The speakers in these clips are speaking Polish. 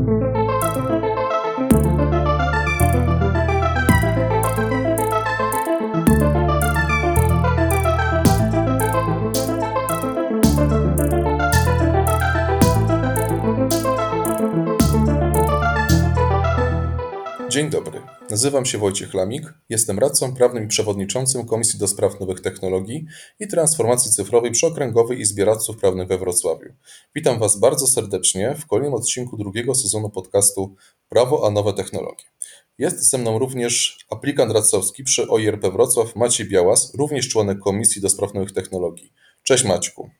Dzień dobry, nazywam się Wojciech Lamik, jestem radcą prawnym i przewodniczącym Komisji do Spraw Nowych Technologii i Transformacji Cyfrowej przy Okręgowej Izbie Radców Prawnych we Wrocławiu. Witam Was bardzo serdecznie w kolejnym odcinku drugiego sezonu podcastu Prawo a Nowe Technologie. Jest ze mną również aplikant radcowski przy OIRP Wrocław Maciej Białas, również członek Komisji do Spraw Nowych Technologii. Cześć Maćku.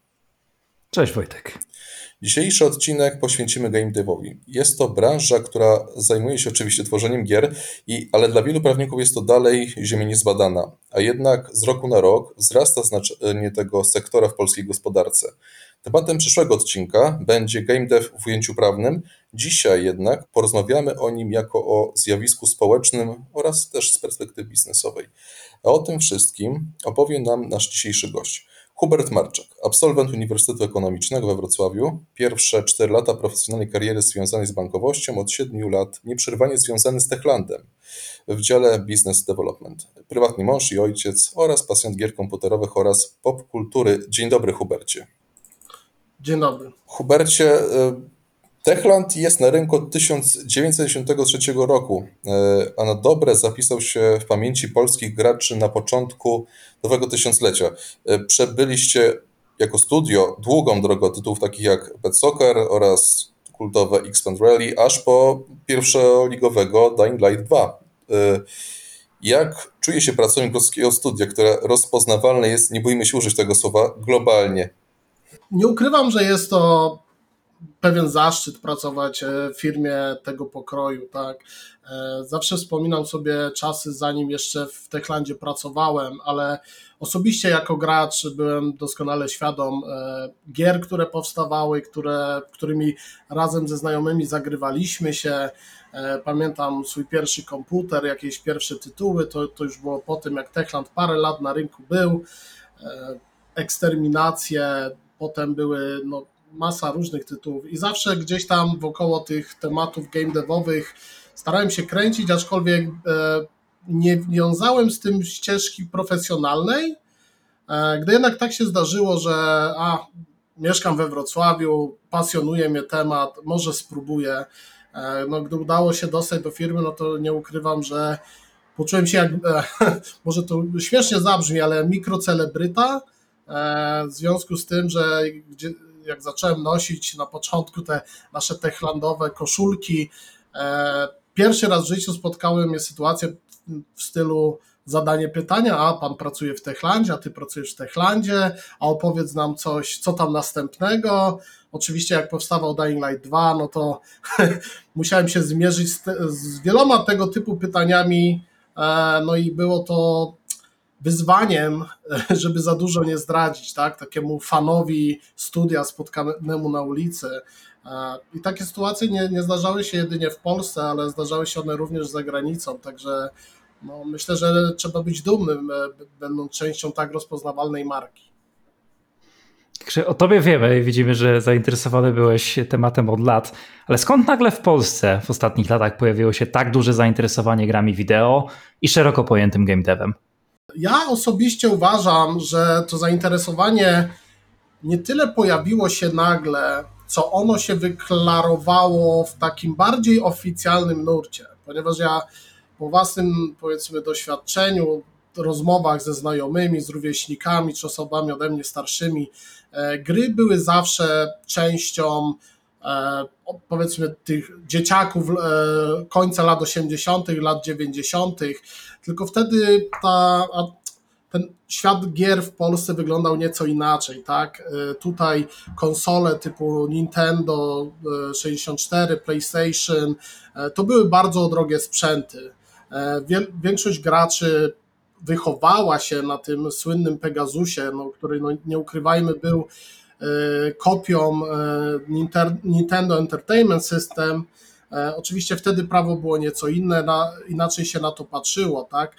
Cześć Wojtek. Dzisiejszy odcinek poświęcimy game devowi. Jest to branża, która zajmuje się oczywiście tworzeniem gier, i, ale dla wielu prawników jest to dalej ziemia niezbadana, a jednak z roku na rok wzrasta znaczenie tego sektora w polskiej gospodarce. Tematem przyszłego odcinka będzie game dev w ujęciu prawnym. Dzisiaj jednak porozmawiamy o nim jako o zjawisku społecznym oraz też z perspektywy biznesowej. A o tym wszystkim opowie nam nasz dzisiejszy gość. Hubert Marczak, absolwent Uniwersytetu Ekonomicznego we Wrocławiu, pierwsze 4 lata profesjonalnej kariery związanej z bankowością, od 7 lat nieprzerwanie związany z Techlandem w dziale Business Development. Prywatny mąż i ojciec oraz pasjon gier komputerowych oraz popkultury. Dzień dobry Hubercie. Dzień dobry. Hubercie, y, Techland jest na rynku od 1993 roku, e, a na dobre zapisał się w pamięci polskich graczy na początku nowego tysiąclecia. E, przebyliście jako studio długą drogę tytułów takich jak Pet Soccer oraz kultowe X-Band Rally, aż po pierwszoligowego Dying Light 2. E, jak czuje się pracownik polskiego studia, które rozpoznawalne jest, nie bójmy się użyć tego słowa, globalnie? Nie ukrywam, że jest to pewien zaszczyt pracować e, w firmie tego pokroju, tak. E, zawsze wspominam sobie czasy, zanim jeszcze w Techlandzie pracowałem, ale osobiście jako gracz byłem doskonale świadom e, gier, które powstawały, które, którymi razem ze znajomymi zagrywaliśmy się. Pamiętam swój pierwszy komputer, jakieś pierwsze tytuły, to, to już było po tym, jak Techland parę lat na rynku był. Eksterminacje, potem były no, masa różnych tytułów i zawsze gdzieś tam wokoło tych tematów game devowych starałem się kręcić, aczkolwiek e, nie wiązałem z tym ścieżki profesjonalnej. E, gdy jednak tak się zdarzyło, że a, mieszkam we Wrocławiu, pasjonuje mnie temat, może spróbuję. E, no, gdy udało się dostać do firmy, no to nie ukrywam, że poczułem się jak, może to śmiesznie zabrzmi, ale mikrocelebryta, w związku z tym, że jak zacząłem nosić na początku te nasze techlandowe koszulki, e, pierwszy raz w życiu spotkałem mnie sytuację w stylu zadanie pytania, a pan pracuje w Techlandzie, a ty pracujesz w Techlandzie, a opowiedz nam coś, co tam następnego. Oczywiście jak powstawał Dying Light 2, no to musiałem się zmierzyć z, te, z wieloma tego typu pytaniami, e, no i było to wyzwaniem, żeby za dużo nie zdradzić, tak? Takiemu fanowi studia spotkanemu na ulicy. I takie sytuacje nie, nie zdarzały się jedynie w Polsce, ale zdarzały się one również za granicą, także no, myślę, że trzeba być dumnym, e, będąc częścią tak rozpoznawalnej marki. O tobie wiemy i widzimy, że zainteresowany byłeś tematem od lat, ale skąd nagle w Polsce w ostatnich latach pojawiło się tak duże zainteresowanie grami wideo i szeroko pojętym game devem? Ja osobiście uważam, że to zainteresowanie nie tyle pojawiło się nagle, co ono się wyklarowało w takim bardziej oficjalnym nurcie, ponieważ ja po własnym, powiedzmy, doświadczeniu, rozmowach ze znajomymi, z rówieśnikami czy osobami ode mnie starszymi, e, gry były zawsze częścią powiedzmy tych dzieciaków e, końca lat 80., lat 90., tylko wtedy ta, ten świat gier w Polsce wyglądał nieco inaczej, tak? E, tutaj konsole typu Nintendo 64, e, PlayStation to były bardzo drogie sprzęty. Większość graczy wychowała się na tym słynnym Pegasusie, no, który no, nie ukrywajmy był E, kopią e, Nintendo Entertainment System. E, oczywiście wtedy prawo było nieco inne, inaczej się na to patrzyło, tak?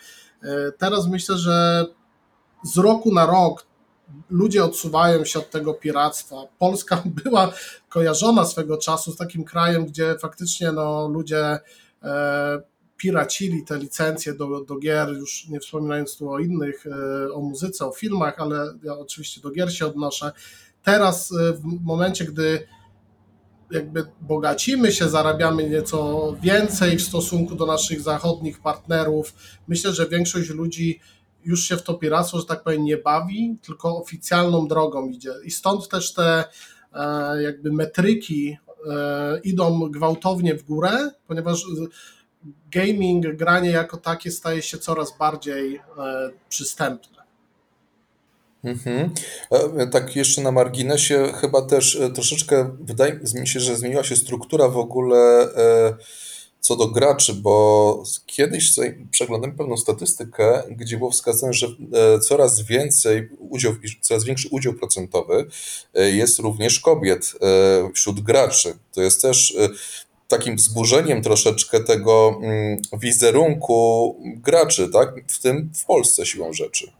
Teraz myślę, że z roku na rok ludzie odsuwają się od tego piractwa. Polska była kojarzona swego czasu z takim krajem, gdzie faktycznie no, ludzie e, piracili te licencje do, do gier, już nie wspominając tu o innych, e, o muzyce, o filmach, ale ja oczywiście do gier się odnoszę. Teraz e, w momencie, gdy jakby bogacimy się, zarabiamy nieco więcej w stosunku do naszych zachodnich partnerów. Myślę, że większość ludzi już się w to piractwo, że tak powiem, nie bawi, tylko oficjalną drogą idzie. I stąd też te e, jakby metryki e, idą gwałtownie w górę, ponieważ gaming, granie jako takie staje się coraz bardziej e, przystępne. Mhm. Tak jeszcze na marginesie, chyba też troszeczkę wydaje mi się, że zmieniła się struktura w ogóle co do graczy, bo kiedyś przeglądałem pewną statystykę, gdzie było wskazane, że e, coraz więcej udział, coraz większy udział procentowy e, jest również kobiet e, wśród graczy. To jest też takim wzburzeniem troszeczkę tego mm, wizerunku graczy, tak? W tym w Polsce siłą rzeczy.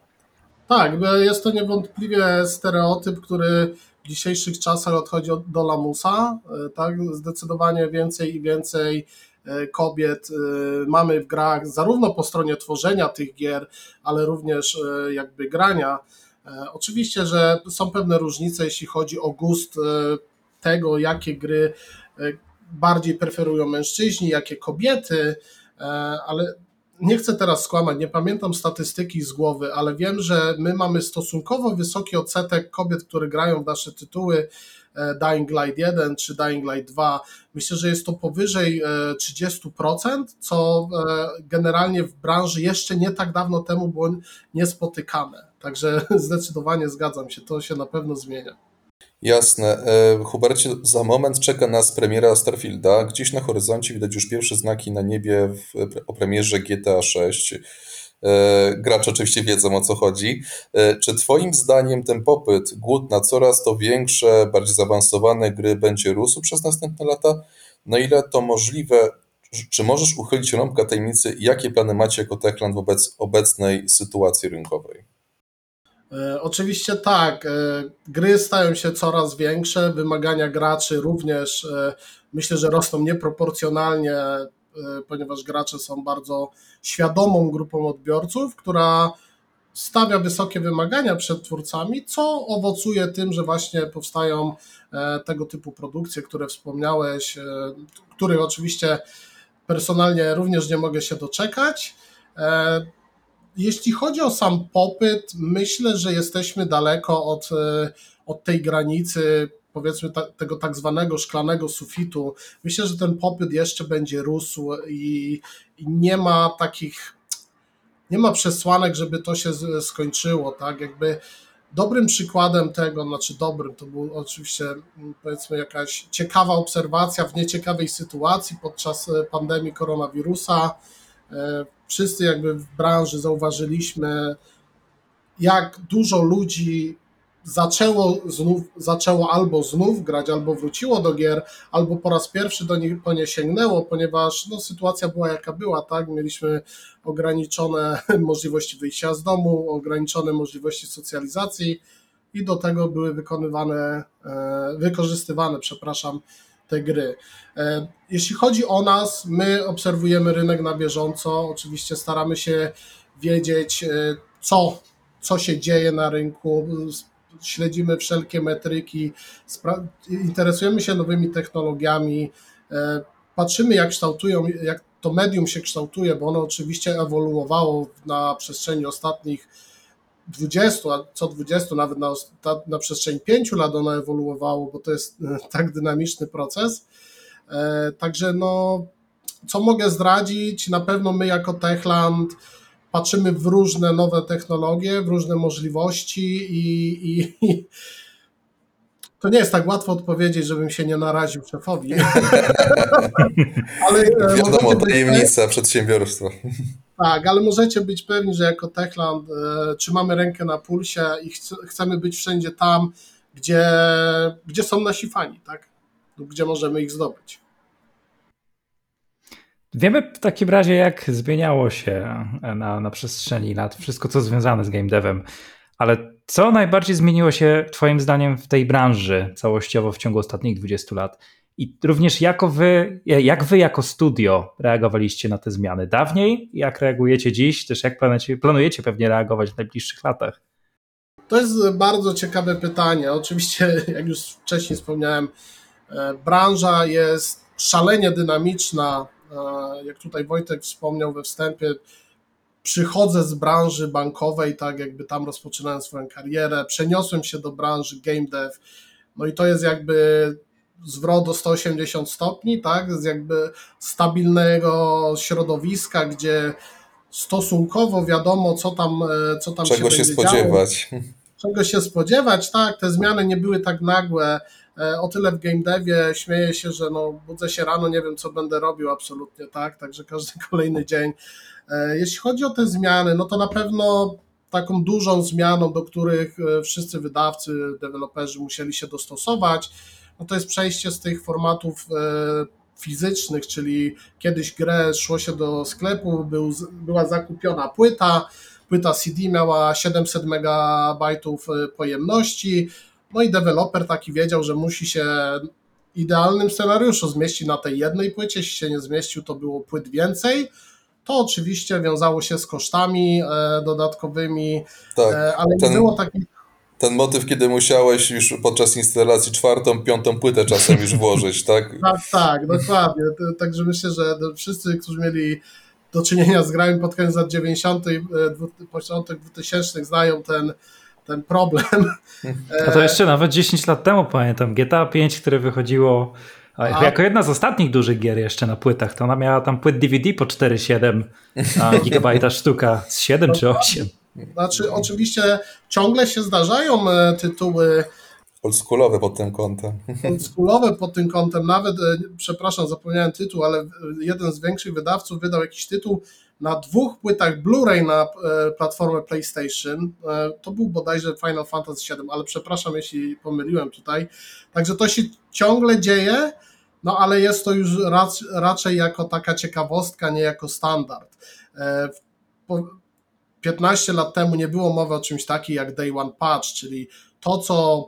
Tak, jest to niewątpliwie stereotyp, który w dzisiejszych czasach odchodzi do lamusa. Tak? Zdecydowanie więcej i więcej E, kobiet e, mamy w grach, zarówno po stronie tworzenia tych gier, ale również e, jakby grania. Oczywiście, że są pewne różnice, jeśli chodzi o gust tego, jakie gry bardziej preferują mężczyźni, jakie kobiety, ale nie chcę teraz skłamać, nie pamiętam statystyki z głowy, ale wiem, że my mamy stosunkowo wysoki odsetek kobiet, które grają w nasze tytuły E, Dying Light 1 czy Dying Light 2. Myślę, że jest to powyżej 30%, e, co e, generalnie w branży jeszcze nie tak dawno temu było niespotykane. Także zdecydowanie zgadzam się, to się na pewno zmienia. Jasne. Hubercie, za moment czeka nas premiera Starfielda. Gdzieś na horyzoncie widać już pierwsze znaki na niebie w, o premierze GTA 6. E, gracze oczywiście wiedzą o co chodzi. E, czy Twoim zdaniem ten popyt, głód na coraz to większe, bardziej zaawansowane gry będzie rósł przez następne lata? Na ile to możliwe? Czy możesz uchylić rąbka tajemnicy, jakie plany macie jako Techland wobec obecnej sytuacji rynkowej? E, oczywiście tak. Gry stają się coraz większe, wymagania graczy również myślę, że rosną nieproporcjonalnie E, ponieważ gracze są bardzo świadomą grupą odbiorców, która stawia wysokie wymagania przed twórcami, co owocuje tym, że właśnie powstają e, tego typu produkcje, które wspomniałeś, e, których oczywiście personalnie również nie mogę się doczekać. Jeśli chodzi o sam popyt, myślę, że jesteśmy daleko od, od tej granicy powiedzmy ta, tego tak zwanego szklanego sufitu, myślę, że ten popyt jeszcze będzie rósł i, i nie ma takich, nie ma przesłanek, żeby to się skończyło, tak, jakby dobrym przykładem tego, znaczy dobrym, to był oczywiście mm, powiedzmy jakaś ciekawa obserwacja w nieciekawej sytuacji podczas e, pandemii koronawirusa. E, wszyscy jakby w branży zauważyliśmy, jak dużo ludzi zaczęło, znów, zaczęło albo znów grać, albo wróciło do gier, albo po raz pierwszy do nich po nie sięgnęło, ponieważ no, sytuacja była jaka była, tak? Mieliśmy ograniczone możliwości wyjścia z domu, ograniczone możliwości socjalizacji i do tego były wykonywane, e, wykorzystywane, przepraszam, te gry. E, jeśli chodzi o nas, my obserwujemy rynek na bieżąco, oczywiście staramy się wiedzieć, e, co, co się dzieje na rynku, śledzimy wszelkie metryki, interesujemy się nowymi technologiami, e, patrzymy jak kształtują, jak to medium się kształtuje, bo ono oczywiście ewoluowało na przestrzeni ostatnich 20, a co 20, nawet na, na przestrzeni 5 lat ono ewoluowało, bo to jest e, tak dynamiczny proces. E, także no, co mogę zdradzić? Na pewno my jako Techland patrzymy w różne nowe technologie, w różne możliwości i, i, i to nie jest tak łatwo odpowiedzieć, żebym się nie naraził szefowi. ale e, Wiadomo, tajemnica przedsiębiorstwa. Tak, ale możecie być pewni, że jako Techland e, trzymamy rękę na pulsie i chcemy być wszędzie tam, gdzie, gdzie są nasi fani, tak? Lub gdzie możemy ich zdobyć. Wiemy w takim razie, jak zmieniało się na, na przestrzeni lat wszystko, co związane z game devem, ale Co najbardziej zmieniło się Twoim zdaniem w tej branży całościowo w ciągu ostatnich 20 lat? I również jako wy, jak wy jako studio reagowaliście na te zmiany dawniej? Jak reagujecie dziś? Też jak planujecie, planujecie pewnie reagować w najbliższych latach? To jest bardzo ciekawe pytanie. Oczywiście, jak już wcześniej wspomniałem, e, branża jest szalenie dynamiczna. E, jak tutaj Wojtek wspomniał we wstępie, przychodzę z branży bankowej, tak jakby tam rozpoczynałem swoją karierę, przeniosłem się do branży game dev, no i to jest jakby zwrot o 180 stopni, tak, z jakby stabilnego środowiska, gdzie stosunkowo wiadomo, co tam, e, co tam Czego się, się spodziewać. Działo. Czego się spodziewać, tak, te zmiany nie były tak nagłe. E, o tyle w game devie śmieję się, że no, budzę się rano, nie wiem, co będę robił absolutnie, tak, także każdy kolejny dzień. E, jeśli chodzi o te zmiany, no to na pewno taką dużą zmianą, do których wszyscy wydawcy, deweloperzy musieli się dostosować, no to jest przejście z tych formatów fizycznych, czyli kiedyś grę szło się do sklepu, był, była zakupiona płyta, płyta CD miała 700 MB pojemności, no i deweloper taki wiedział, że musi się idealnym scenariuszu zmieścić na tej jednej płycie, jeśli się nie zmieścił, to było płyt więcej, to oczywiście wiązało się z kosztami e, dodatkowymi, tak, e, ale ten... nie było takich ten motyw, kiedy musiałeś już podczas instalacji czwartą, piątą płytę czasem już włożyć, tak? tak, tak, dokładnie. Także myślę, że wszyscy, którzy mieli do czynienia z grami pod koniec lat 90., początek 2000 znają ten, ten problem. A to jeszcze nawet 10 lat temu pamiętam, GTA 5, które wychodziło a, jako jedna z ostatnich dużych gier jeszcze na płytach, to ona miała tam płyt DVD po 4,7 gigabajta sztuka z 7 czy 8. Znaczy, oczywiście ciągle się zdarzają e, tytuły oldschoolowe pod tym kątem. Oldschoolowe pod tym kątem, nawet, e, przepraszam, zapomniałem tytuł, ale jeden z większych wydawców wydał jakiś tytuł na dwóch płytach Blu-ray na e, platformę PlayStation. To był bodajże Final Fantasy VII, ale przepraszam, jeśli pomyliłem tutaj. Także to się ciągle dzieje, no ale jest to już raczej jako taka ciekawostka, nie jako standard 15 lat temu nie było mowy o czymś takim jak Day One Patch, czyli to, co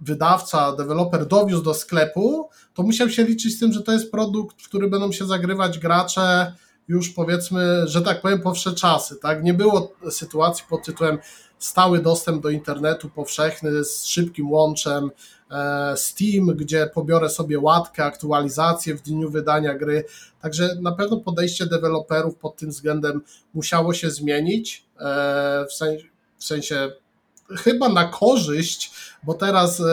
wydawca, deweloper dowiózł do sklepu, to musiał się liczyć z tym, że to jest produkt, w który będą się zagrywać gracze już powiedzmy, że tak powiem, po wsze czasy. Tak? Nie było sytuacji pod tytułem stały dostęp do internetu powszechny z szybkim łączem, e, Steam, gdzie pobiorę sobie łatkę, aktualizację w dniu wydania gry. Także na pewno podejście deweloperów pod tym względem musiało się zmienić, e, w sensie, w sensie chyba na korzyść, bo teraz e,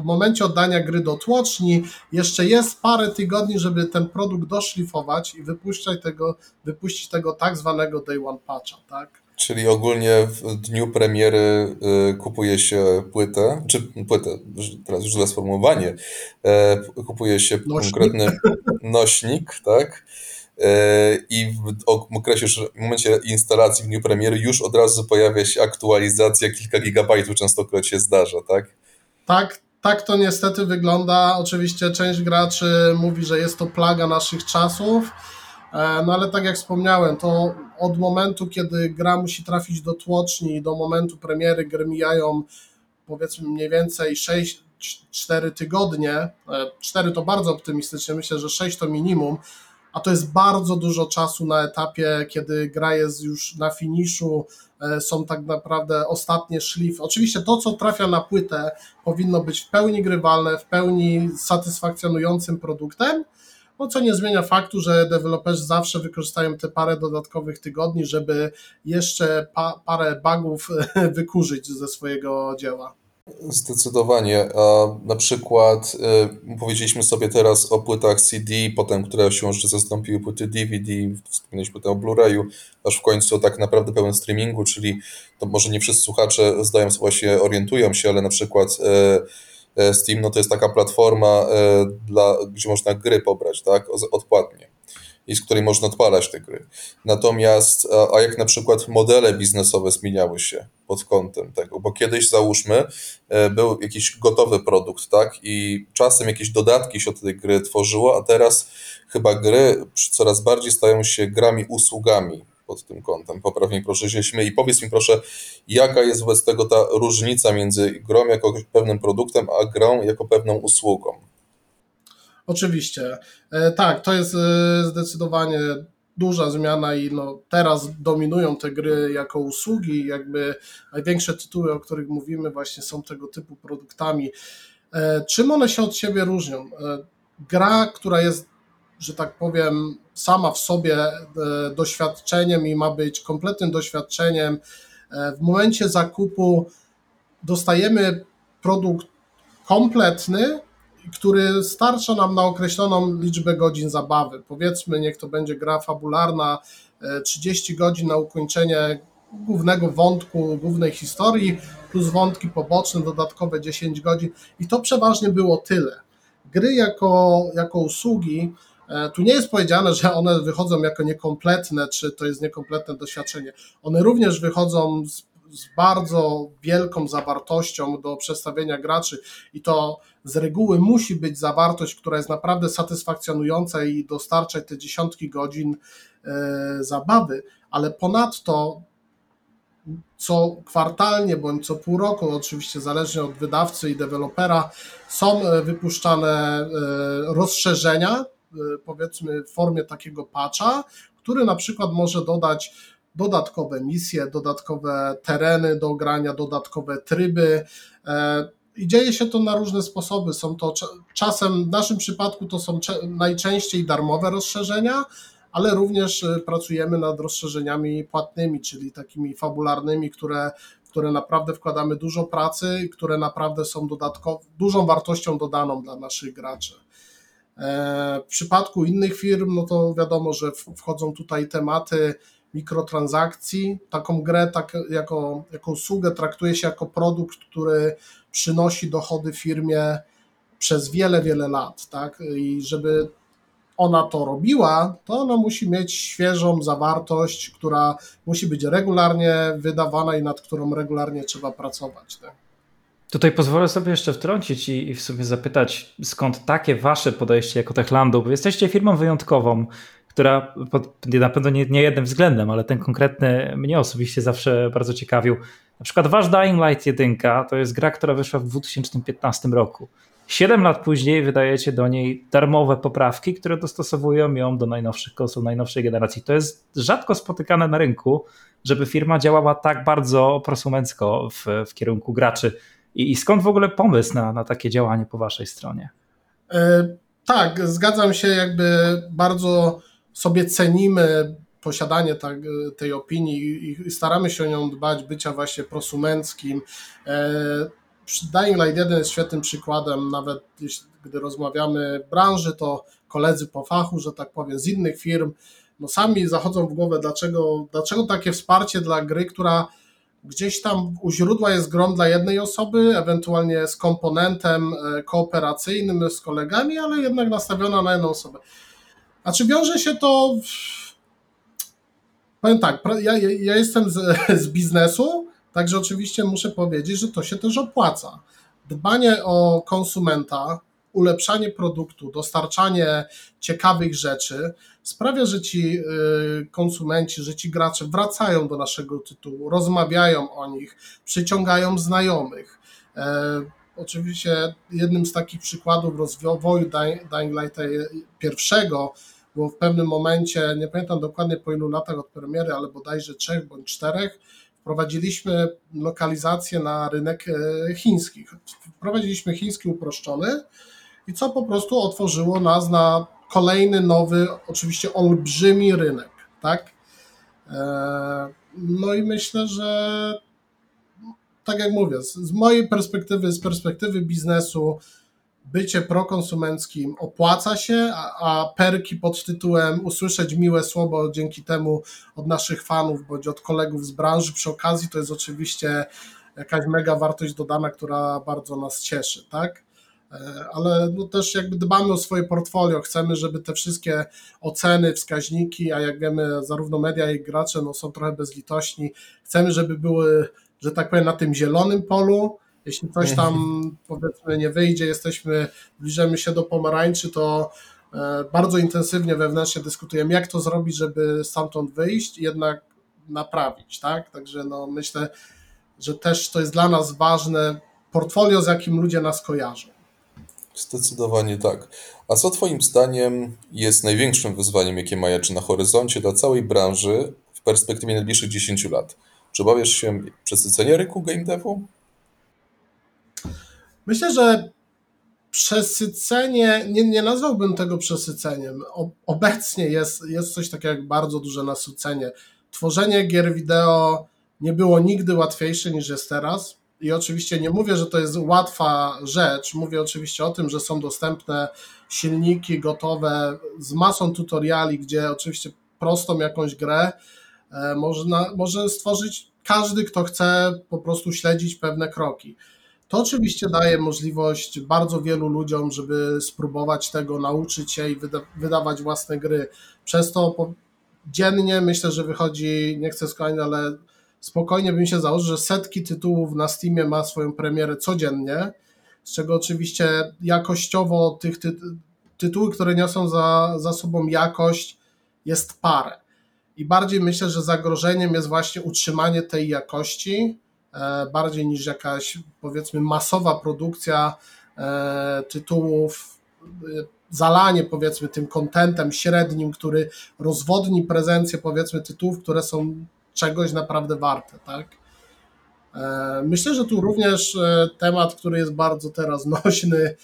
w momencie oddania gry do tłoczni jeszcze jest parę tygodni, żeby ten produkt doszlifować i wypuścić tego, wypuścić tego tak zwanego day one patcha, tak? Czyli ogólnie w dniu premiery y, kupuje się płytę, czy płytę, teraz już złe sformułowanie, e, kupuje się nośnik. konkretny nośnik, tak? E, I w okresie, w momencie instalacji w dniu premiery już od razu pojawia się aktualizacja, kilka gigabajtów częstokroć się zdarza, tak? Tak, tak to niestety wygląda. Oczywiście część graczy mówi, że jest to plaga naszych czasów, E, no ale tak jak wspomniałem, to od momentu, kiedy gra musi trafić do tłoczni, do momentu premiery gry mijają powiedzmy mniej więcej 6, 4 tygodnie. 4 e, to bardzo optymistycznie, myślę, że 6 to minimum, a to jest bardzo dużo czasu na etapie, kiedy gra jest już na finiszu, e, są tak naprawdę ostatnie szlify. Oczywiście to, co trafia na płytę, powinno być w pełni grywalne, w pełni satysfakcjonującym produktem, no co nie zmienia faktu, że deweloperzy zawsze wykorzystają te parę dodatkowych tygodni, żeby jeszcze pa, parę bugów wykurzyć ze swojego dzieła. Zdecydowanie. A na przykład y, powiedzieliśmy sobie teraz o płytach CD, potem które się już zastąpiły płyty DVD, wspomnieliśmy o Blu-rayu, aż w końcu tak naprawdę pełen streamingu, czyli to może nie wszyscy słuchacze zdają sobie orientują się, ale na przykład y, E, Steam no to jest taka platforma, e, dla, gdzie można gry pobrać, tak, odpłatnie i z której można odpalać te gry. Natomiast, a jak na przykład modele biznesowe zmieniały się pod kątem tego, bo kiedyś załóżmy, e, był jakiś gotowy produkt, tak, i czasem jakieś dodatki się od tej gry tworzyło, a teraz chyba gry coraz bardziej stają się grami usługami, pod tym kątem. Popraw mnie proszę, się śmieję. I powiedz mi proszę, jaka jest wobec tego ta różnica między grą jako pewnym produktem, a grą jako pewną usługą? Oczywiście. E, tak, to jest e, zdecydowanie duża zmiana i no, teraz dominują te gry jako usługi, jakby największe tytuły, o których mówimy, właśnie są tego typu produktami. E, czym one się od siebie różnią? Gra, która jest, że tak powiem, sama w sobie doświadczeniem i ma być kompletnym doświadczeniem, w momencie zakupu dostajemy produkt kompletny, który starcza nam na określoną liczbę godzin zabawy. Powiedzmy, niech to będzie gra fabularna, 30 e, godzin na ukończenie głównego wątku, głównej historii, plus wątki poboczne, dodatkowe 10 godzin i to przeważnie było tyle. Gry jako, jako usługi, e, tu nie jest powiedziane, że one wychodzą jako niekompletne, czy to jest niekompletne doświadczenie. One również wychodzą z z bardzo wielką zawartością do przedstawienia graczy i to z reguły musi być zawartość, która jest naprawdę satysfakcjonująca i dostarczać te dziesiątki godzin e, zabawy, ale ponadto co kwartalnie bądź co pół roku, oczywiście zależnie od wydawcy i dewelopera, są e, wypuszczane e, rozszerzenia, powiedzmy w formie takiego patcha, który na przykład może dodać dodatkowe misje, dodatkowe tereny do grania, dodatkowe tryby. E, I dzieje się to na różne sposoby. Są to czasem, w naszym przypadku to są najczęściej darmowe rozszerzenia, ale również e, pracujemy nad rozszerzeniami płatnymi, czyli takimi fabularnymi, które, które naprawdę wkładamy dużo pracy i które naprawdę są dużą wartością dodaną dla naszych graczy. E, w przypadku innych firm, no to wiadomo, że wchodzą tutaj tematy mikrotransakcji. Taką grę tak, jako, jako usługę traktuje się jako produkt, który przynosi dochody firmie przez wiele, wiele lat. Tak? I żeby ona to robiła, to ona musi mieć świeżą zawartość, która musi być regularnie wydawana i nad którą regularnie trzeba pracować. Tak? Tutaj pozwolę sobie jeszcze wtrącić i, i w sumie zapytać, skąd takie wasze podejście jako Techlandu, bo jesteście firmą wyjątkową która pod, na pewno nie, nie jednym względem, ale ten konkretny mnie osobiście zawsze bardzo ciekawił. Na przykład wasz Dying Light 1 to jest gra, która wyszła w 2015 roku. Siedem lat później wydajecie do niej darmowe poprawki, które dostosowują ją do najnowszych konsol, najnowszej generacji. To jest rzadko spotykane na rynku, żeby firma działała tak bardzo prosumencko w, w kierunku graczy. I, I, skąd w ogóle pomysł na, na takie działanie po waszej stronie? E, tak, zgadzam się, jakby bardzo sobie cenimy posiadanie tak, tej opinii i staramy się o nią dbać, bycia właśnie prosumenckim. E, Dying Light 1 jest świetnym przykładem, nawet jeśli, gdy rozmawiamy branży, to koledzy po fachu, że tak powiem, z innych firm, no sami zachodzą w głowę, dlaczego, dlaczego takie wsparcie dla gry, która gdzieś tam u źródła jest grą dla jednej osoby, ewentualnie z komponentem e, kooperacyjnym z kolegami, ale jednak nastawiona na jedną osobę. A czy wiąże się to. Powiem tak, ja, ja jestem z, z biznesu, także oczywiście muszę powiedzieć, że to się też opłaca. Dbanie o konsumenta, ulepszanie produktu, dostarczanie ciekawych rzeczy sprawia, że ci y, konsumenci, że ci gracze wracają do naszego tytułu, rozmawiają o nich, przyciągają znajomych. E, oczywiście jednym z takich przykładów rozwoju Dying Lighta pierwszego bo w pewnym momencie, nie pamiętam dokładnie po ilu latach od premiery, ale bodajże trzech bądź czterech, wprowadziliśmy lokalizację na rynek e, chiński. Wprowadziliśmy chiński uproszczony i co po prostu otworzyło nas na kolejny nowy, oczywiście olbrzymi rynek, tak? E, no i myślę, że tak jak mówię, z mojej perspektywy, z perspektywy biznesu, bycie prokonsumenckim opłaca się, a, perki pod tytułem usłyszeć miłe słowo dzięki temu od naszych fanów bądź od kolegów z branży przy okazji to jest oczywiście jakaś mega wartość dodana, która bardzo nas cieszy, tak? E, ale no też jakby dbamy o swoje portfolio, chcemy, żeby te wszystkie oceny, wskaźniki, a jak wiemy, zarówno media, jak i gracze no, są trochę bezlitośni, chcemy, żeby były, że tak powiem, na tym zielonym polu, jeśli coś tam powiedzmy nie wyjdzie, jesteśmy, zbliżamy się do pomarańczy, to e, bardzo intensywnie wewnętrznie dyskutujemy, jak to zrobić, żeby stamtąd wyjść jednak naprawić, tak? Także no, myślę, że też to jest dla nas ważne portfolio, z jakim ludzie nas kojarzą. Zdecydowanie tak. A co Twoim zdaniem jest największym wyzwaniem, jakie majaczy na horyzoncie dla całej branży w perspektywie najbliższych 10 lat? Czy obawiasz się przesycenia rynku game devu? Myślę, że przesycenie, nie, nie nazwałbym tego przesyceniem. Obecnie jest, jest coś takiego jak bardzo duże nasycenie. Tworzenie gier wideo nie było nigdy łatwiejsze niż jest teraz. I oczywiście nie mówię, że to jest łatwa rzecz. Mówię oczywiście o tym, że są dostępne silniki gotowe z masą tutoriali, gdzie oczywiście prostą jakąś grę e, można, może stworzyć każdy, kto chce po prostu śledzić pewne kroki. To oczywiście daje możliwość bardzo wielu ludziom, żeby spróbować tego, nauczyć się i wyda wydawać własne gry. Przez to po dziennie myślę, że wychodzi, nie chcę skłaniać, ale spokojnie bym się założył, że setki tytułów na Steamie ma swoją premierę codziennie, z czego oczywiście jakościowo tych ty które niosą za, za sobą jakość, jest parę. I bardziej myślę, że zagrożeniem jest właśnie utrzymanie tej jakości, bardziej niż jakaś powiedzmy masowa produkcja e, tytułów, e, zalanie powiedzmy tym kontentem średnim, który rozwodni prezencję powiedzmy tytułów, które są czegoś naprawdę warte, tak? Myślę, że tu również temat, który jest bardzo teraz nośny,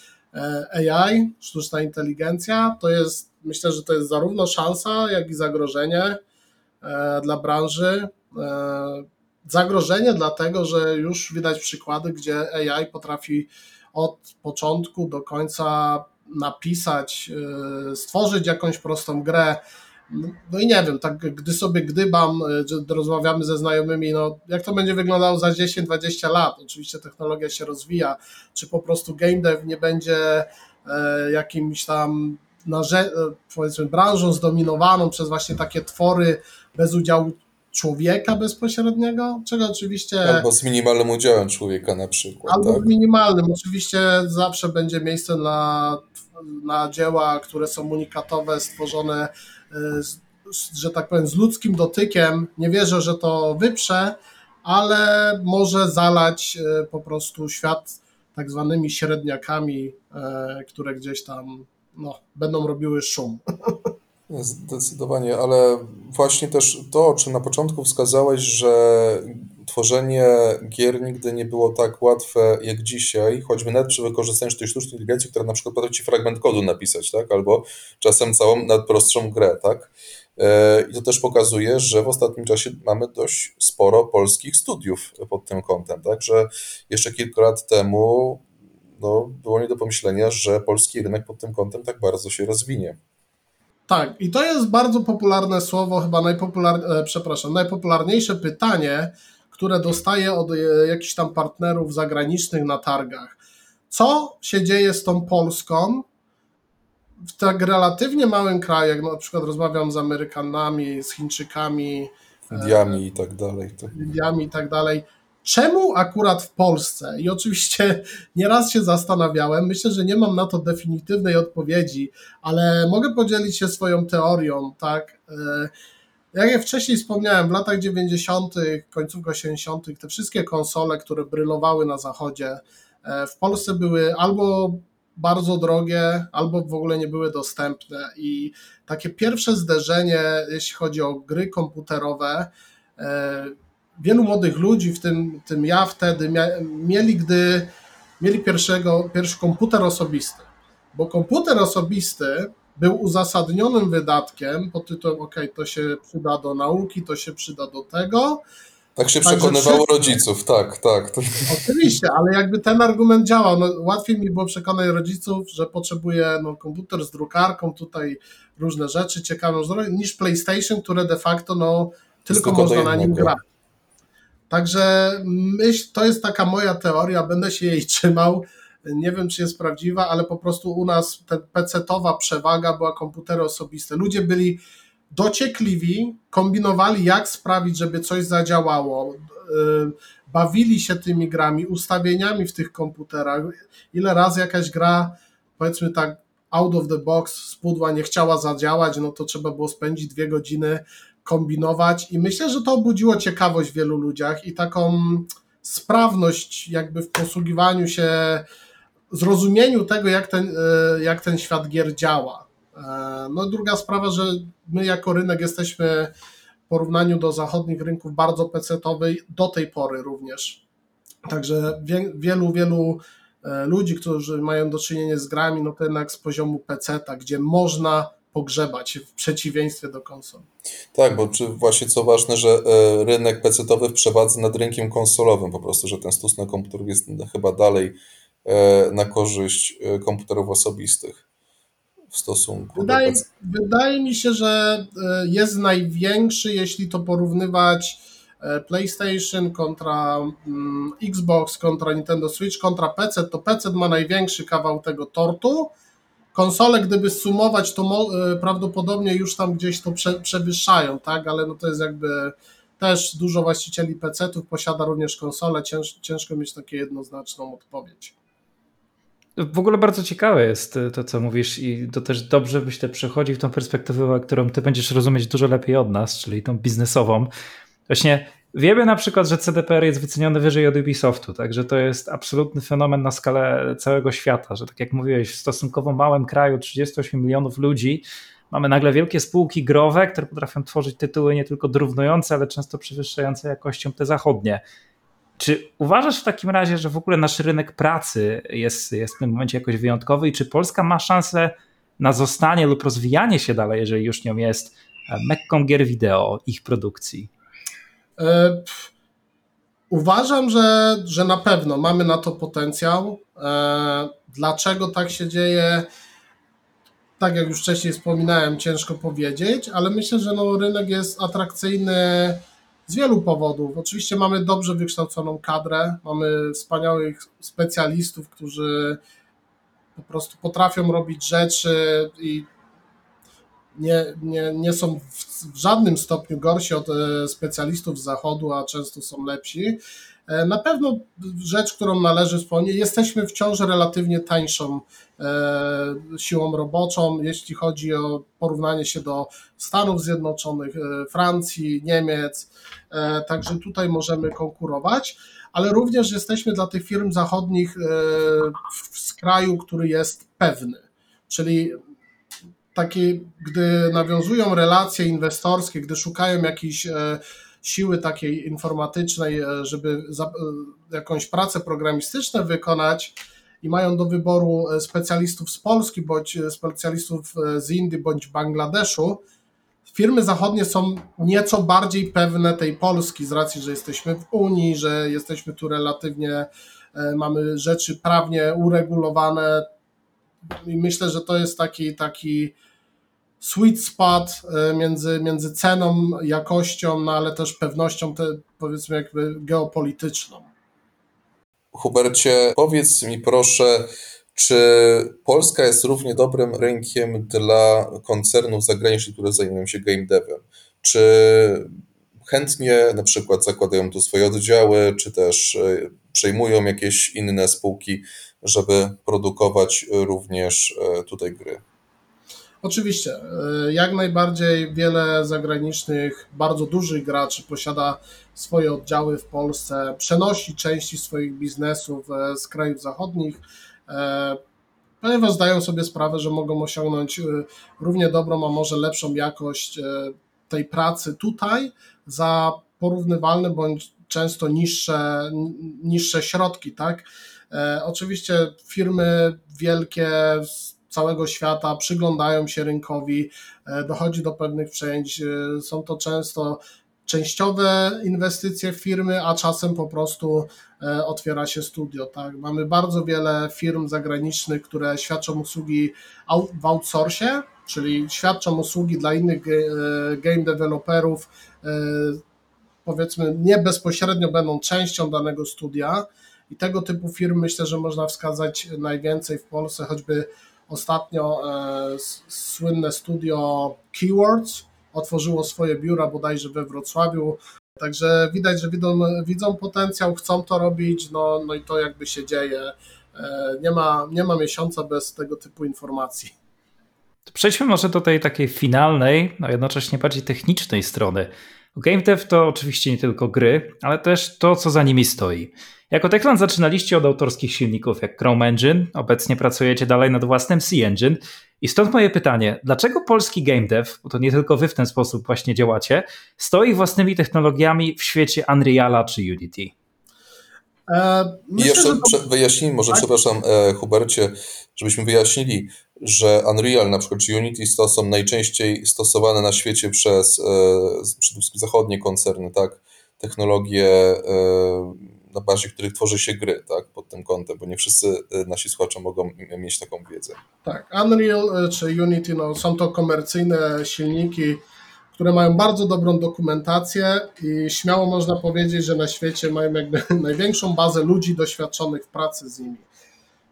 AI, sztuczna inteligencja, to jest, myślę, że to jest zarówno szansa, jak i zagrożenie dla branży. Zagrożenie dlatego, że już widać przykłady, gdzie AI potrafi od początku do końca napisać, stworzyć jakąś prostą grę, no i nie wiem, tak gdy sobie gdybam, że rozmawiamy ze znajomymi, no jak to będzie wyglądało za 10-20 lat? Oczywiście technologia się rozwija, czy po prostu game dev nie będzie e, jakimś tam narze- powiedzmy branżą zdominowaną przez właśnie takie twory bez udziału człowieka bezpośredniego, czego oczywiście... Albo z minimalnym udziałem człowieka na przykład. Albo tak? minimalnym. Oczywiście zawsze będzie miejsce na, na dzieła, które są unikatowe, stworzone z, że tak powiem, z ludzkim dotykiem. Nie wierzę, że to wyprze, ale może zalać po prostu świat tak zwanymi średniakami, które gdzieś tam no, będą robiły szum. Zdecydowanie, ale właśnie też to, o czym na początku wskazałeś, że tworzenie gier nigdy nie było tak łatwe jak dzisiaj, choćby nawet przy wykorzystaniu tej sztucznej inteligencji, która na przykład potrafi fragment kodu napisać, tak? albo czasem całą najprostszą grę. Tak? I to też pokazuje, że w ostatnim czasie mamy dość sporo polskich studiów pod tym kątem. Także jeszcze kilka lat temu no, było nie do pomyślenia, że polski rynek pod tym kątem tak bardzo się rozwinie. Tak, i to jest bardzo popularne słowo, chyba najpopular... przepraszam, najpopularniejsze pytanie, które dostaję od jakichś tam partnerów zagranicznych na targach. Co się dzieje z tą Polską w tak relatywnie małym kraju, jak na przykład rozmawiam z Amerykanami, z Chińczykami, Indiami i tak dalej. Indiami i tak dalej. Czemu akurat w Polsce? I oczywiście nieraz się zastanawiałem, myślę, że nie mam na to definitywnej odpowiedzi, ale mogę podzielić się swoją teorią, tak? Jak ja wcześniej wspomniałem, w latach 90., końcówka 80., te wszystkie konsole, które brylowały na zachodzie, w Polsce były albo bardzo drogie, albo w ogóle nie były dostępne. I takie pierwsze zderzenie, jeśli chodzi o gry komputerowe, wielu młodych ludzi, w tym, tym ja wtedy, mia, mieli, gdy mieli pierwszego, pierwszy komputer osobisty. Bo komputer osobisty był uzasadnionym wydatkiem pod tytułem OK, to się przyda do nauki, to się przyda do tego. Tak się przekonywało rodziców, tak, tak. To... Oczywiście, ale jakby ten argument działał, no, łatwiej mi było przekonać rodziców, że potrzebuję no, komputer z drukarką, tutaj różne rzeczy ciekawe, niż PlayStation, które de facto no, tylko można na nim grać. Także myśl, to jest taka moja teoria, będę się jej trzymał. Nie wiem, czy jest prawdziwa, ale po prostu u nas ta PC-towa przewaga była komputery osobiste. Ludzie byli dociekliwi, kombinowali, jak sprawić, żeby coś zadziałało. Bawili się tymi grami, ustawieniami w tych komputerach. Ile razy jakaś gra, powiedzmy tak, out of the box z pudła nie chciała zadziałać, no to trzeba było spędzić dwie godziny, kombinować i myślę, że to obudziło ciekawość w wielu ludziach i taką sprawność jakby w posługiwaniu się, zrozumieniu tego, jak ten, e, jak ten świat gier działa. E, no druga sprawa, że my jako rynek jesteśmy w porównaniu do zachodnich rynków bardzo pecetowy do tej pory również. Także wie, wielu, wielu e, ludzi, którzy mają do czynienia z grami, no to jednak z poziomu peceta, gdzie można pogrzebać w przeciwieństwie do konsol. Tak, bo czy właśnie co ważne, że e, rynek pecetowy w przewadze nad rynkiem konsolowym po prostu, że ten stosunek komputerów jest chyba dalej e, na korzyść e, komputerów osobistych w stosunku wydaje, do PC. Wydaje mi się, że jest największy, jeśli to porównywać PlayStation kontra mm, Xbox, kontra Nintendo Switch, kontra PC, to PC ma największy kawał tego tortu, konsole, gdyby sumować, to e, prawdopodobnie już tam gdzieś to prze, przewyższają, tak, ale no to jest jakby też dużo właścicieli PC-ów posiada również konsole, Cięż, ciężko mieć taką jednoznaczną odpowiedź. W ogóle bardzo ciekawe jest to, co mówisz, i to też dobrze myślę przechodzi w tą perspektywę, którą ty będziesz rozumieć dużo lepiej od nas, czyli tą biznesową. Właśnie Wiemy na przykład, że CDPR jest wyceniony wyżej od Ubisoftu, także to jest absolutny fenomen na skalę całego świata, że tak jak mówiłeś, w stosunkowo małym kraju 38 milionów ludzi mamy nagle wielkie spółki growe, które potrafią tworzyć tytuły nie tylko drównujące, ale często przewyższające jakością te zachodnie. Czy uważasz w takim razie, że w ogóle nasz rynek pracy jest, jest w tym momencie jakoś wyjątkowy i czy Polska ma szansę na zostanie lub rozwijanie się dalej, jeżeli już nią jest, mekką gier wideo, ich produkcji? E, uważam, że, że na pewno mamy na to potencjał. E, dlaczego tak się dzieje? Tak jak już wcześniej wspominałem, ciężko powiedzieć, ale myślę, że no, rynek jest atrakcyjny z wielu powodów. Oczywiście mamy dobrze wykształconą kadrę, mamy wspaniałych specjalistów, którzy po prostu potrafią robić rzeczy i nie, nie, nie są w, żadnym stopniu gorsi od e, specjalistów z zachodu, a często są lepsi. E, na pewno rzecz, którą należy wspomnieć, jesteśmy wciąż relatywnie tańszą e, siłą roboczą, jeśli chodzi o porównanie się do Stanów Zjednoczonych, Francji, Niemiec, także tutaj możemy konkurować, ale również jesteśmy dla tych firm zachodnich w kraju, który jest pewny. Czyli takie, gdy nawiązują relacje inwestorskie, gdy szukają jakiejś e, siły takiej informatycznej, e, żeby e, jakąś pracę programistyczną wykonać i mają do wyboru specjalistów z Polski, bądź specjalistów z Indii, bądź Bangladeszu, firmy zachodnie są nieco bardziej pewne tej Polski z racji, że jesteśmy w Unii, że jesteśmy tu relatywnie, mamy rzeczy prawnie uregulowane, i myślę, że to jest taki, taki sweet spot e, między, między ceną, jakością, no ale też pewnością, te, powiedzmy, jakby geopolityczną. Hubercie, powiedz mi proszę, czy Polska jest równie dobrym rynkiem dla koncernów zagranicznych, które zajmują się game devem? Czy chętnie na przykład zakładają tu swoje oddziały, czy też e, przejmują jakieś inne spółki, żeby produkować również e, tutaj gry? Oczywiście, e, jak najbardziej wiele zagranicznych, bardzo dużych graczy posiada swoje oddziały w Polsce, przenosi części swoich biznesów e, z krajów zachodnich, ponieważ zdają sobie sprawę, że mogą osiągnąć równie dobrą, a może lepszą jakość tej pracy tutaj za porównywalne bądź często niższe, niższe środki, tak? E, oczywiście firmy wielkie z całego świata przyglądają się rynkowi, e, dochodzi do pewnych przejęć. E, są to często częściowe inwestycje w firmy, a czasem po prostu otwiera się studio. Tak? Mamy bardzo wiele firm zagranicznych, które świadczą usługi w outsourcie, czyli świadczą usługi dla innych game developerów, powiedzmy nie bezpośrednio będą częścią danego studia i tego typu firm myślę, że można wskazać najwięcej w Polsce, choćby ostatnio e, słynne studio Keywords otworzyło swoje biura bodajże we Wrocławiu, Także widać, że widzą, widzą potencjał, chcą to robić, no, no i to jakby się dzieje. E, nie ma, nie ma miesiąca bez tego typu informacji. Przejdźmy może do tej takiej finalnej, no jednocześnie bardziej technicznej strony. Game dev to oczywiście nie tylko gry, ale też to, co za nimi stoi. Jako Techland zaczynaliście od autorskich silników jak Chrome Engine, obecnie pracujecie dalej nad własnym C-Engine i stąd moje pytanie, dlaczego polski game dev, bo to nie tylko wy w ten sposób właśnie działacie, stoi własnymi technologiami w świecie Unreala czy Unity? E, I myślę, jeszcze że to- wyjaśnijmy, może Tak? przepraszam e, Hubercie, żebyśmy wyjaśnili, że Unreal na przykład czy Unity to są najczęściej stosowane na świecie przez e, przede wszystkim zachodnie koncerny, tak? Technologie, e, na bazie których tworzy się gry, tak? Pod tym kątem, bo nie wszyscy e, nasi słuchacze mogą mieć taką wiedzę. Tak, Unreal e, czy Unity no, są to komercyjne silniki, które mają bardzo dobrą dokumentację i śmiało można powiedzieć, że na świecie mają jakby największą bazę ludzi doświadczonych w pracy z nimi.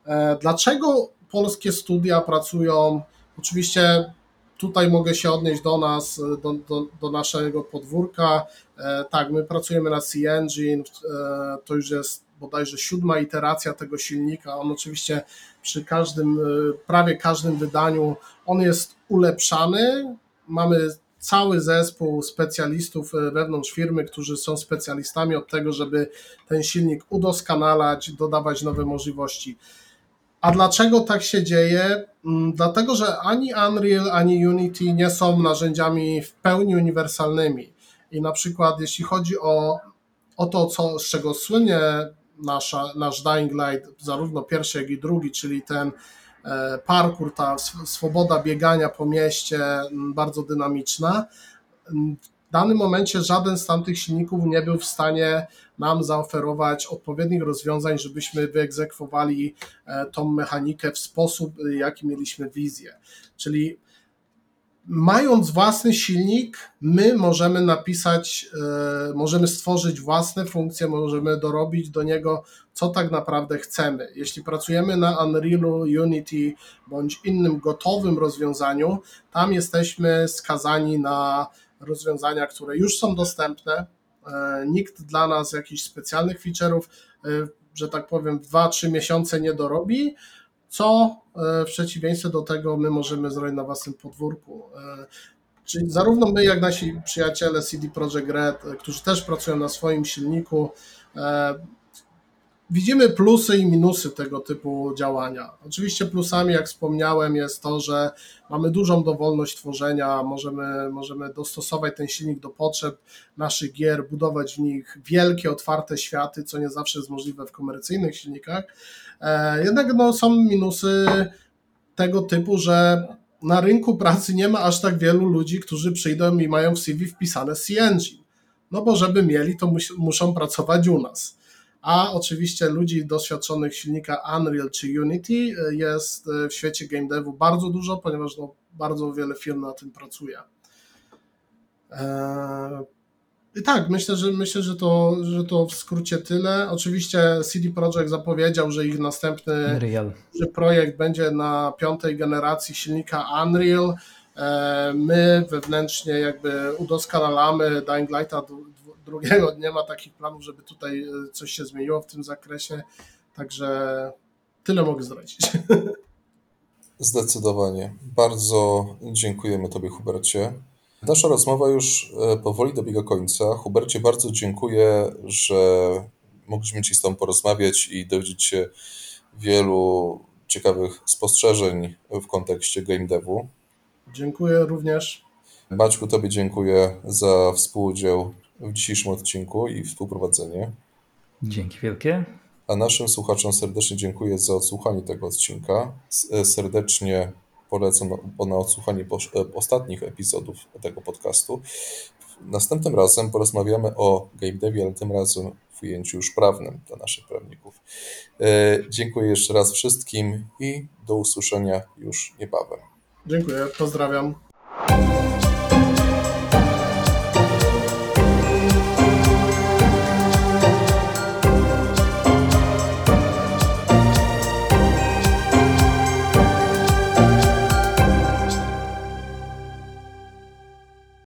E, Dlaczego polskie studia pracują? Oczywiście tutaj mogę się odnieść do nas, do, do, do naszego podwórka. E, Tak, my pracujemy na C-Engine, e, to już jest bodajże siódma iteracja tego silnika. On oczywiście przy każdym, prawie każdym wydaniu on jest ulepszany. Mamy cały zespół specjalistów wewnątrz firmy, którzy są specjalistami od tego, żeby ten silnik udoskonalać, dodawać nowe możliwości. A dlaczego tak się dzieje? Mm, Dlatego, że ani Unreal, ani Unity nie są narzędziami w pełni uniwersalnymi. I na przykład, jeśli chodzi o, o to, co, z czego słynie nasza, nasz Dying Light, zarówno pierwszy, jak i drugi, czyli ten e, parkour, ta sw- swoboda biegania po mieście, m, bardzo dynamiczna. m, W danym momencie żaden z tamtych silników nie był w stanie nam zaoferować odpowiednich rozwiązań, żebyśmy wyegzekwowali e, tą mechanikę w sposób, y, jaki mieliśmy wizję. Czyli mając własny silnik, my możemy napisać, e, możemy stworzyć własne funkcje, możemy dorobić do niego, co tak naprawdę chcemy. Jeśli pracujemy na Unrealu, Unity bądź innym gotowym rozwiązaniu, tam jesteśmy skazani na rozwiązania, które już są dostępne. E, Nikt dla nas jakichś specjalnych feature'ów, e, że tak powiem, w 2-3 miesiące nie dorobi, co e, w przeciwieństwie do tego my możemy zrobić na własnym podwórku. Czyli zarówno my, jak nasi przyjaciele CD Projekt Red, którzy też pracują na swoim silniku, widzimy plusy i minusy tego typu działania. Oczywiście plusami, jak wspomniałem, jest to, że mamy dużą dowolność tworzenia, możemy, możemy dostosować ten silnik do potrzeb naszych gier, budować w nich wielkie, otwarte światy, co nie zawsze jest możliwe w komercyjnych silnikach. E, Jednak no, są minusy tego typu, że na rynku pracy nie ma aż tak wielu ludzi, którzy przyjdą i mają w CV wpisane C-Engine. No bo żeby mieli, to mus, muszą pracować u nas. A oczywiście ludzi doświadczonych silnika Unreal czy Unity e, jest e, w świecie game devu bardzo dużo, ponieważ no, bardzo wiele firm na tym pracuje. Eee, I tak, myślę, że myślę, że to, że to w skrócie tyle. Oczywiście CD Projekt zapowiedział, że ich następny Unreal. że projekt będzie na piątej generacji silnika Unreal. E, My wewnętrznie jakby udoskonalamy Dying Lighta drugiego. Nie ma takich planów, żeby tutaj e, coś się zmieniło w tym zakresie. Także tyle mogę zdradzić. Zdecydowanie. Bardzo dziękujemy Tobie, Hubercie. Nasza rozmowa już e, powoli dobiega końca. Hubercie, bardzo dziękuję, że mogliśmy Ci z Tobą porozmawiać i dowiedzieć się wielu ciekawych spostrzeżeń w kontekście game devu. Dziękuję również. Maćku, Tobie dziękuję za współudział w dzisiejszym odcinku i współprowadzenie. Dzięki wielkie. A naszym słuchaczom serdecznie dziękuję za odsłuchanie tego odcinka. E, Serdecznie polecam na- odsłuchanie posz- e, ostatnich epizodów tego podcastu. Następnym razem porozmawiamy o game devie, ale tym razem w ujęciu już prawnym dla naszych prawników. E, Dziękuję jeszcze raz wszystkim i do usłyszenia już niebawem. Dziękuję. Pozdrawiam.